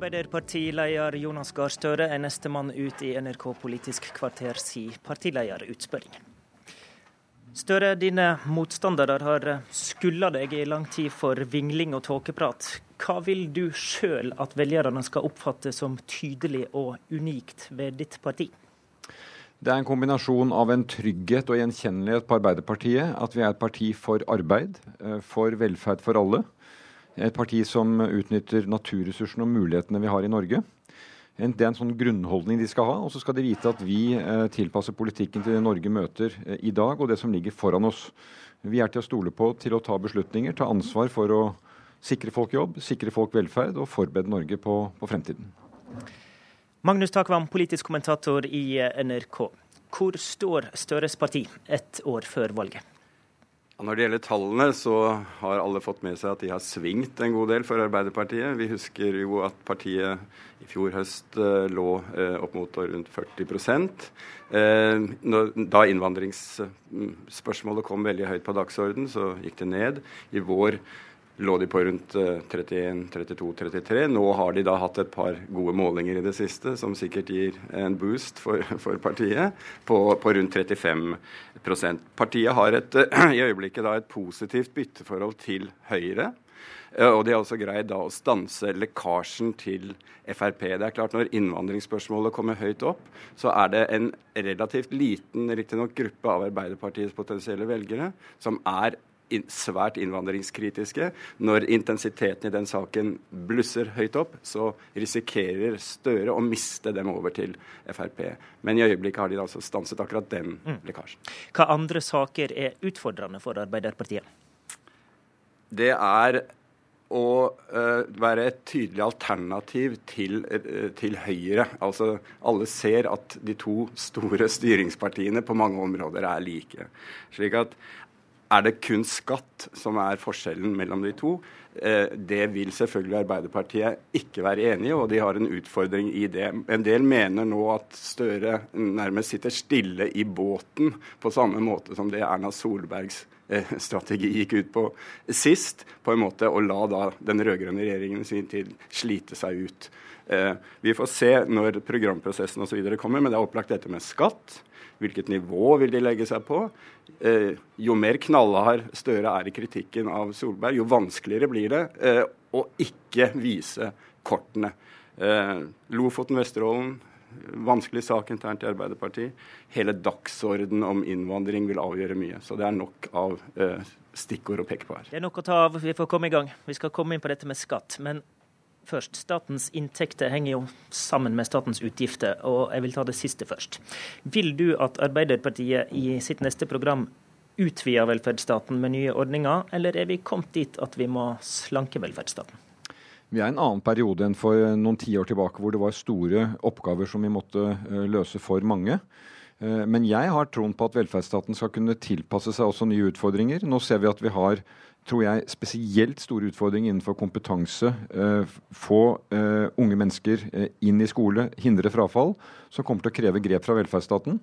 Arbeiderpartileder Jonas Gahr Støre er nestemann ut i NRK Politisk kvarter si partilederutspørring. Støre, dine motstandere har skulda deg i lang tid for vingling og tåkeprat. Hva vil du sjøl at velgerne skal oppfatte som tydelig og unikt ved ditt parti? Det er en kombinasjon av en trygghet og gjenkjennelighet på Arbeiderpartiet. At vi er et parti for arbeid, eh, for velferd for alle. Et parti som utnytter naturressursene og mulighetene vi har i Norge. Det er en sånn grunnholdning de skal ha. Og så skal de vite at vi eh, tilpasser politikken til det Norge møter eh, i dag, og det som ligger foran oss. Vi er til å stole på til å ta beslutninger, ta ansvar for å sikre folk jobb, sikre folk velferd og forberede Norge på, på fremtiden. Magnus Takvam, politisk kommentator i NRK. Hvor står Støres parti ett år før valget? Når det gjelder tallene, så har alle fått med seg at de har svingt en god del for Arbeiderpartiet. Vi husker jo at partiet i fjor høst uh, lå uh, opp mot rundt 40 uh, Da innvandringsspørsmålet kom veldig høyt på dagsorden, så gikk det ned. I vår lå de på rundt 31-32-33. Eh, Nå har de da hatt et par gode målinger i det siste, som sikkert gir en boost for, for partiet, på, på, rundt 35% Partiet har et, i øyeblikket da et positivt bytteforhold til Høyre. Eh, og de har også greid da å stanse lekkasjen til Frp. Det er klart Når innvandringsspørsmålet kommer høyt opp, så er det en relativt liten riktignok gruppe av Arbeiderpartiets potensielle velgere som er svært innvandringskritiske. Når intensiteten i den saken blusser høyt opp, så risikerer Støre å miste dem over til Frp. Men i øyeblikket har de altså stanset akkurat den mm. lekkasjen. Hva andre saker er utfordrende for Arbeiderpartiet? Det er å uh, være et tydelig alternativ til, uh, til, Høyre. Altså, alle ser at de to store styringspartiene på mange områder er like. Slik at er det kun skatt som er forskjellen mellom de to? Eh, det vil selvfølgelig Arbeiderpartiet ikke være enig i, og de har en utfordring i det. En del mener nå at Støre nærmest sitter stille i båten, på samme måte som det Erna Solbergs eh, strategi gikk ut på sist, på en måte å la da den rød-grønne regjeringen sin tid slite seg ut. Eh, vi får se når programprosessen osv. kommer, men det er opplagt dette med skatt. Hvilket nivå vil de legge seg på? Eh, jo mer knallhard Støre er i kritikken av Solberg, jo vanskeligere blir det eh, å ikke vise kortene. Eh, Lofoten, Vesterålen, vanskelig sak internt i Arbeiderpartiet. Hele dagsorden om innvandring vil avgjøre mye. Så det er nok av eh, stikkord å peke på her. Det er nok å ta av. Vi får komme i gang. Vi skal komme inn på dette med skatt. Men først. Statens inntekter henger jo sammen med statens utgifter, og jeg vil ta det siste først. Vil du at Arbeiderpartiet i sitt neste program utvider velferdsstaten med nye ordninger, eller er vi kommet dit at vi må slanke velferdsstaten? Vi er i en annen periode enn for noen tiår tilbake, hvor det var store oppgaver som vi måtte eh, løse for mange. Eh, men jeg har troen på at velferdsstaten skal kunne tilpasse seg også nye utfordringer. Nå ser vi at vi har tror jeg, spesielt store utfordringer innenfor kompetanse. Eh, få eh, unge mennesker eh, inn i skole, hindre frafall, som kommer til å kreve grep fra velferdsstaten.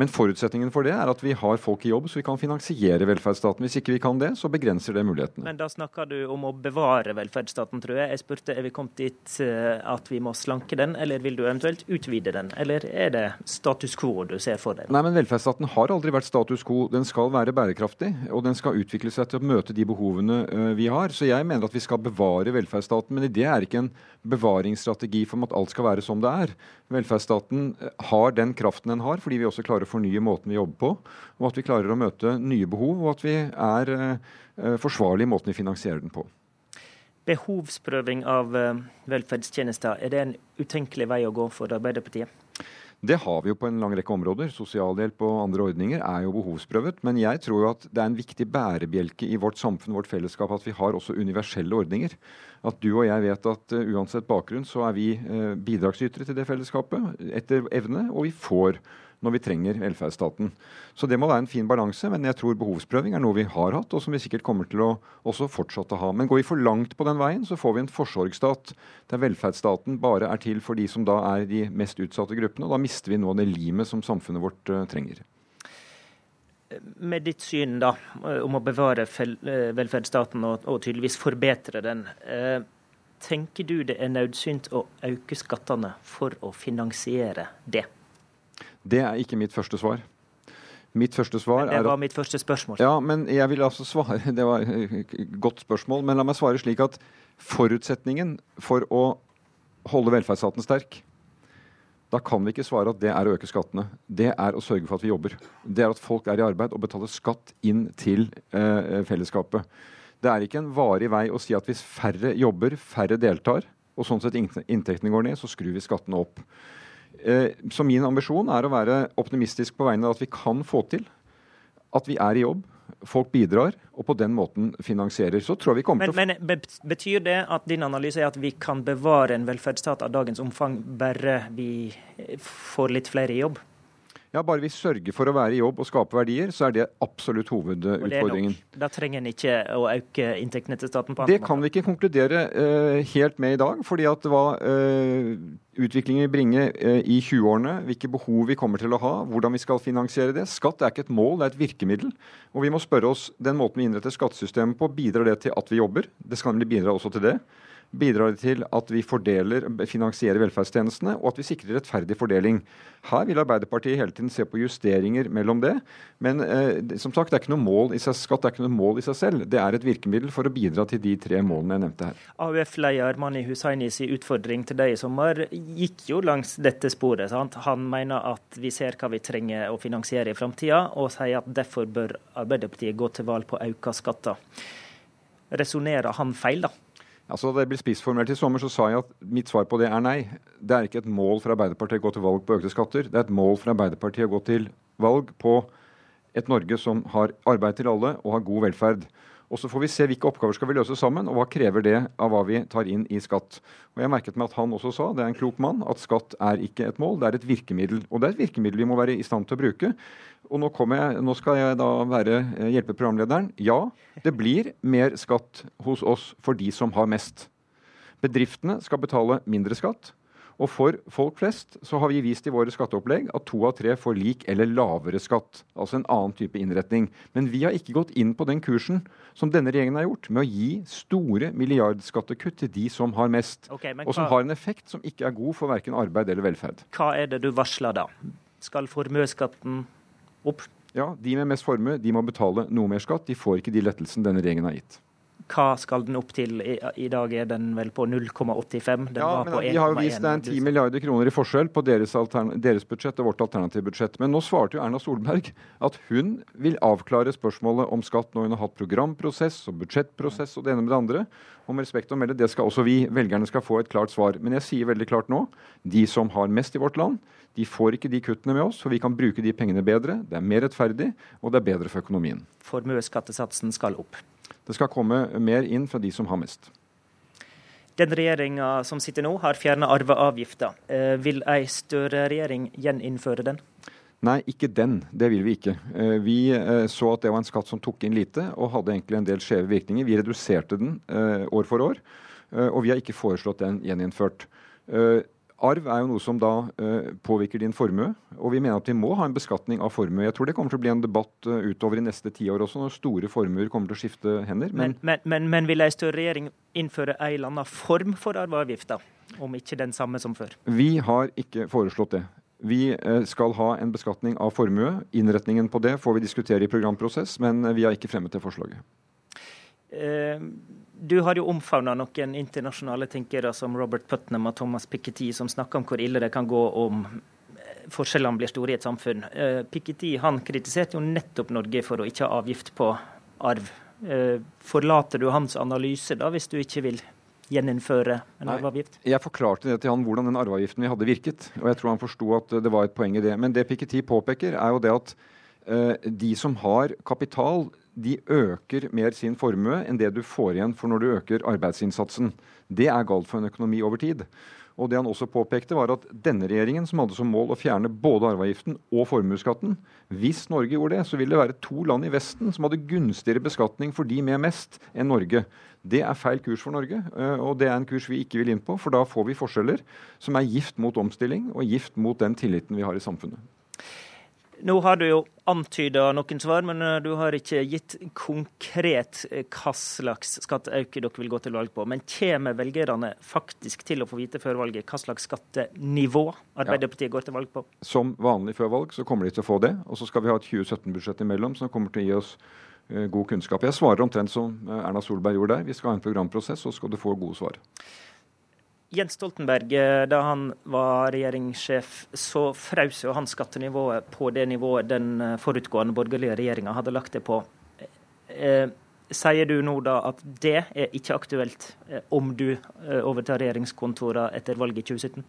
Men forutsetningen for det er at vi har folk i jobb, så vi kan finansiere velferdsstaten. Hvis ikke vi kan det, så begrenser det mulighetene. Men da snakker du om å bevare velferdsstaten, tror jeg. Jeg spurte er vi kommet dit eh, at vi må slanke den, eller vil du eventuelt utvide den? Eller er det status quo du ser for deg? Nei, men velferdsstaten har aldri vært status quo. Den skal være bærekraftig, og den skal utvikle seg til å møte de behovene eh, vi har. Så jeg mener at vi skal bevare velferdsstaten, men det er ikke en bevaringsstrategi for at alt skal være som det er. Velferdsstaten eh, har den kraften den har, fordi vi også klarer klarer å fornye måten vi jobber på, og at vi klarer å møte nye behov, og at vi er forsvarlig forsvarlige i måten vi finansierer den på. Behovsprøving av eh, velferdstjenester, er det en utenkelig vei å gå for Arbeiderpartiet? Det har vi jo på en lang rekke områder. Sosialhjelp og andre ordninger er jo behovsprøvet. Men jeg tror jo at det er en viktig bærebjelke i vårt samfunn, vårt fellesskap, at vi har også universelle ordninger. At du og jeg vet at uh, uansett bakgrunn så er vi uh, bidragsytere til det fellesskapet etter evne, og vi får når vi trenger velferdsstaten. Så det må være en fin balanse, men jeg tror behovsprøving er noe vi har hatt, og som vi sikkert kommer til å også fortsette å ha. Men går vi for langt på den veien, så får vi en forsorgsstat der velferdsstaten bare er til for de som da er de mest utsatte gruppene. og Da mister vi noe av det limet som samfunnet vårt uh, trenger. Med ditt syn da, eh, om å bevare eh, velferdsstaten og, og tydeligvis forbedre den. Tenker du det er nødsynt å øke skattene for å finansiere det? Det er ikke mitt første svar. Mitt første svar det var mitt første spørsmål. Ja, men jeg vil altså svare Det var et godt spørsmål. Men la meg svare slik at forutsetningen for å holde velferdsstaten sterk da kan vi ikke svare at det er å øke skattene. Det er å sørge for at vi jobber. Det er at folk er i arbeid og betaler skatt inn til eh, fellesskapet. Det er ikke en varig vei å si at hvis færre jobber, færre deltar, og sånn sett inntektene går ned, så skrur vi skattene opp. Eh, så min ambisjon er å være optimistisk på vegne av at vi kan få til at vi er i jobb, folk bidrar, og på den måten finansierer. Så tror jeg vi kommer men, til å... Men Betyr det at din analyse er at vi kan bevare en velferdsstat av dagens omfang bare vi får litt flere i jobb? Ja, Bare vi sørger for å være i jobb og skape verdier, så er det absolutt hovedutfordringen. Da trenger en ikke å øke inntektene til staten? på Det kan vi ikke konkludere uh, helt med i dag. fordi at hva uh, utviklingen vil bringe uh, i 20-årene, hvilke behov vi kommer til å ha, hvordan vi skal finansiere det. Skatt er ikke et mål, det er et virkemiddel. Og vi må spørre oss den måten vi innretter skattesystemet på, bidrar det til at vi jobber? Det skal nemlig bidra også til det bidrar til at vi fordeler, finansierer velferdstjenestene, og at vi sikrer rettferdig fordeling. Her vil Arbeiderpartiet hele tiden se på justeringer mellom det. Men eh, som sagt, det er ikke noe mål i seg, skatt er ikke noe mål i seg selv. Det er et virkemiddel for å bidra til de tre målene jeg nevnte her. AUF-leder Mani Hussainis utfordring til deg i sommer gikk jo langs dette sporet. Sant? Han mener at vi ser hva vi trenger å finansiere i framtida, og sier at derfor bør Arbeiderpartiet gå til valg på økte skatter. Resonnerer han feil, da? Altså, Da det ble spissformulert i sommer, så sa jeg at mitt svar på det er nei. Det er ikke et mål for Arbeiderpartiet å gå til valg på økte skatter. Det er et mål for Arbeiderpartiet å gå til valg på et Norge som har arbeid til alle og har god velferd. Og Så får vi se hvilke oppgaver skal vi løse sammen, og hva krever det av hva vi tar inn i skatt. Og Jeg merket meg at han også sa, det er en klok mann, at skatt er ikke et mål, det er et virkemiddel. Og det er et virkemiddel vi må være i stand til å bruke. Og nå, jeg, nå skal jeg da være eh, hjelpe programlederen. Ja, det blir mer skatt hos oss for de som har mest. Bedriftene skal betale mindre skatt. Og for folk flest så har vi vist i våre skatteopplegg at to av tre får lik eller lavere skatt. Altså en annen type innretning. Men vi har ikke gått inn på den kursen som denne regjeringen har gjort, med å gi store milliardskattekutt til de som har mest. Okay, og som hva... har en effekt som ikke er god for verken arbeid eller velferd. Hva er det du varsler da? Skal formuesskatten opp? Ja, de med mest formue de må betale noe mer skatt. De får ikke de lettelsene denne regjeringen har gitt. Hva skal den opp til? I, i dag er den vel på 0,85. Ja, men Vi har jo vist det er en 10 milliarder kroner i forskjell på deres, deres, budsjett og vårt alternative budsjett. Men nå svarte jo Erna Solberg at hun vil avklare spørsmålet om skatt når hun har hatt programprosess og budsjettprosess og det ene med det andre. Om respekt å melde, det skal også vi, velgerne, skal få et klart svar. Men jeg sier veldig klart nå, de som har mest i vårt land, de får ikke de kuttene med oss, for vi kan bruke de pengene bedre. Det er mer rettferdig, og det er bedre for økonomien. Formuesskattesatsen skal opp. Det skal komme mer inn fra de som har mest. Den regjeringa som sitter nå, har fjerna arveavgifta. Eh, vil ei Støre-regjering gjeninnføre den? Nei, ikke den. Det vil vi ikke. Eh, vi eh, så at det var en skatt som tok inn lite, og hadde egentlig en del skjeve virkninger. Vi reduserte den år for år, og vi har ikke foreslått den gjeninnført. Arv er jo noe som da uh, påvirker din formue, og vi mener at vi må ha en beskatning av formue. Jeg tror det kommer til å bli en debatt uh, utover i neste tiår også, når store formuer kommer til å skifte hender. Men, men, men, men vil ei større regjering innføre en eller annen form for arveavgifta, om ikke den samme som før? Vi har ikke foreslått det. Vi uh, skal ha en beskatning av formue. Innretningen på det får vi diskutere i programprosess, men vi har ikke fremmet det forslaget. Du har jo omfavna noen internasjonale tenkere som Robert Putnam og Thomas Piketty, som snakker om hvor ille det kan gå om eh, forskjellene blir store i et samfunn. Eh, Piketty han kritiserte jo nettopp Norge for å ikke ha avgift på arv. Eh, forlater du hans analyse da, hvis du ikke vil gjeninnføre en arveavgift? Jeg forklarte det til han hvordan den arveavgiften vi hadde virket, og jeg tror han forsto at det var et poeng i det. Men det Piketty påpeker, er jo det at de som har kapital, de øker mer sin formue enn det du får igjen for når du øker arbeidsinnsatsen. Det er galt for en økonomi over tid. Og det han også påpekte var at denne regjeringen, som hadde som mål å fjerne både arveavgiften og formuesskatten Hvis Norge gjorde det, så ville det være to land i Vesten som hadde gunstigere beskatning for de med mest enn Norge. Det er feil kurs for Norge, eh, og det er en kurs vi ikke vil inn på. For da får vi forskjeller som er gift mot omstilling og gift mot den tilliten vi har i samfunnet. Nå har du jo antyda noen svar, men eh, du har ikke gitt konkret eh, hva slags skatteøkning dere vil gå til valg på. Men kommer velgerne faktisk til å få vite før valget hva slags skattenivå Arbeiderpartiet ja. går til valg på? Som vanlig før valg så kommer de til å få det. Og så skal vi ha et 2017-budsjett imellom som kommer til å gi oss uh, god kunnskap. Jeg svarer omtrent som Erna Solberg gjorde der. Vi skal ha en programprosess, så skal du få gode svar. Jens Stoltenberg, eh, da han var regjeringssjef, så frøs jo han skattenivået på det nivået den eh, forutgående borgerlige regjeringa hadde lagt det på. Eh, sier du nå da at det er ikke aktuelt om du overtar regjeringskontorene etter valget i 2017?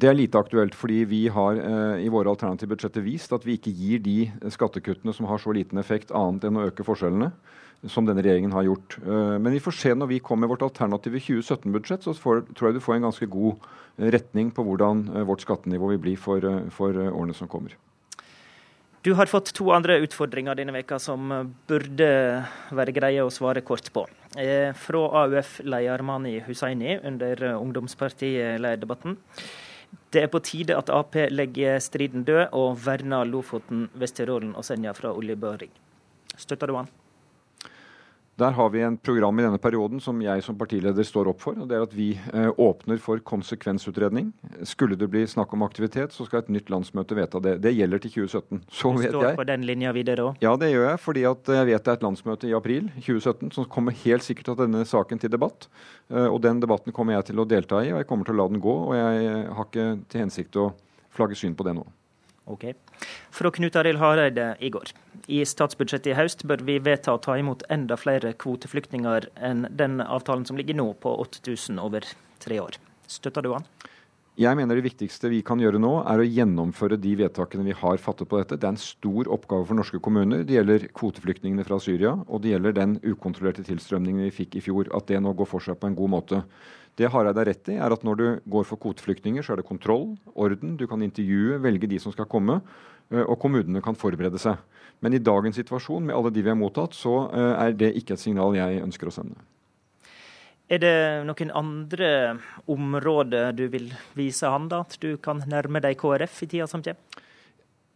Det er lite aktuelt, fordi vi har i våre alternative budsjetter vist at vi ikke gir de skattekuttene som har så liten effekt, annet enn å øke forskjellene som denne regjeringen har gjort. Eh, men vi får se når vi kommer med vårt alternative 2017-budsjett, så får, tror jeg du får en ganske god eh, retning på hvordan eh, vårt skattenivå vil bli for, for årene som kommer. Du har fått to andre utfordringer denne veka som burde være greie å svare kort på. Fra AUF-leder Mani Hussaini under Ungdomspartiet-lederdebatten. Det er på tide at Ap legger striden død og verner Lofoten, Vesterålen og Senja fra oljeboring. Støtter du han? Der har vi en program i denne perioden som jeg som partileder står opp for. og det er at Vi eh, åpner for konsekvensutredning. Skulle det bli snakk om aktivitet, så skal et nytt landsmøte vedta det. Det gjelder til 2017. Så du vet står på den linja videre òg? Ja, det gjør jeg. fordi at jeg vet det er et landsmøte i april 2017 som kommer helt sikkert til denne saken til debatt. Eh, og Den debatten kommer jeg til å delta i, og jeg kommer til å la den gå. Og jeg har ikke til hensikt å flagge syn på det nå. Ok. Fra Knut Arild Hareide i går. I statsbudsjettet i høst bør vi vedta å ta imot enda flere kvoteflyktninger enn den avtalen som ligger nå, på 8000 over tre år. Støtter du han? Jeg mener det viktigste vi kan gjøre nå, er å gjennomføre de vedtakene vi har fattet på dette. Det er en stor oppgave for norske kommuner. Det gjelder kvoteflyktningene fra Syria, og det gjelder den ukontrollerte tilstrømningen vi fikk i fjor. At det nå går for seg på en god måte. Det Hareide har rett i, er at når du går for kvoteflyktninger, så er det kontroll, orden. Du kan intervjue, velge de som skal komme, eh, og kommunene kan forberede seg. Men i dagens situasjon, med alle de vi har mottatt, så eh, er det ikke et signal jeg ønsker å sende. Er det noen andre områder du vil vise han da, at du kan nærme deg KrF i tida som kommer?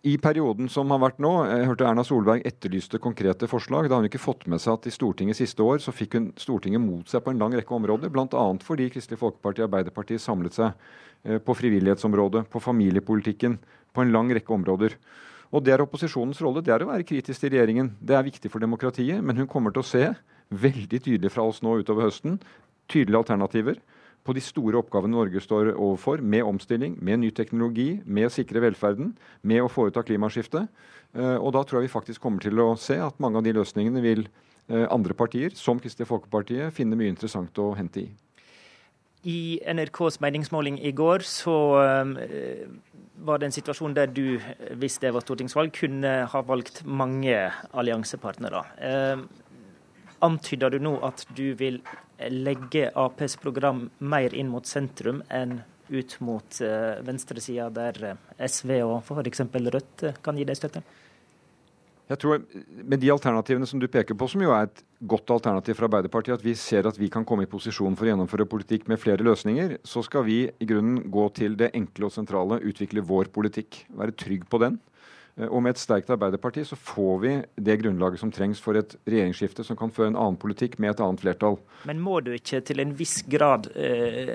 I perioden som har vært nå, jeg hørte Erna Solberg etterlyste konkrete forslag. Da har hun ikke fått med seg at i Stortinget siste år så fikk hun Stortinget mot seg på en lang rekke områder. Bl.a. fordi Kristelig Folkeparti og Arbeiderpartiet samlet seg eh, på frivillighetsområdet, på familiepolitikken, på en lang rekke områder. Og det er opposisjonens rolle. Det er å være kritisk til regjeringen. Det er viktig for demokratiet. Men hun kommer til å se veldig tydelig fra oss nå utover høsten tydelige alternativer på de store oppgavene Norge står overfor, med omstilling, med ny teknologi, med å sikre velferden, med å foreta klimaskifte. Eh, og da tror jeg vi faktisk kommer til å se at mange av de løsningene vil eh, andre partier, som Kristelig Folkeparti, finne mye interessant å hente i. I NRKs meningsmåling i går så øh, var det en situasjon der du, hvis det var stortingsvalg, kunne ha valgt mange alliansepartnere. Antyder du nå at du vil legge Aps program mer inn mot sentrum enn ut mot uh, venstresida, der uh, SV og f.eks. Rødt uh, kan gi deg støtte? Jeg tror Med de alternativene som du peker på, som jo er et godt alternativ for Arbeiderpartiet, at vi ser at vi kan komme i posisjon for å gjennomføre politikk med flere løsninger, så skal vi i grunnen gå til det enkle og sentrale, utvikle vår politikk. Være trygg på den. Eh, og med et sterkt Arbeiderparti så får vi det grunnlaget som trengs for et regjeringsskifte som kan føre en annen politikk med et annet flertall. Men må du ikke til en viss grad eh,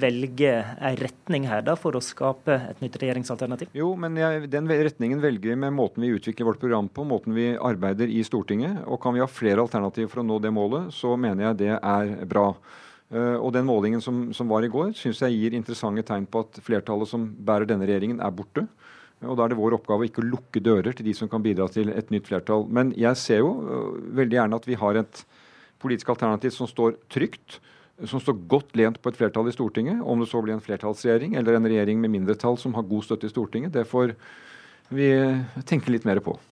velge en retning her da, for å skape et nytt regjeringsalternativ? Jo, men jeg, den retningen velger vi med måten vi utvikler vårt program på, måten vi arbeider i Stortinget. Og kan vi ha flere alternativer for å nå det målet, så mener jeg det er bra. Uh, og den målingen som, som var i går, syns jeg gir interessante tegn på at flertallet som bærer denne regjeringen, er borte. Og Da er det vår oppgave å ikke lukke dører til de som kan bidra til et nytt flertall. Men jeg ser jo øh, veldig gjerne at vi har et politisk alternativ som står trygt, som står godt lent på et flertall i Stortinget. Om det så blir en flertallsregjering eller en regjering med mindretall som har god støtte i Stortinget, det får vi tenke litt mer på.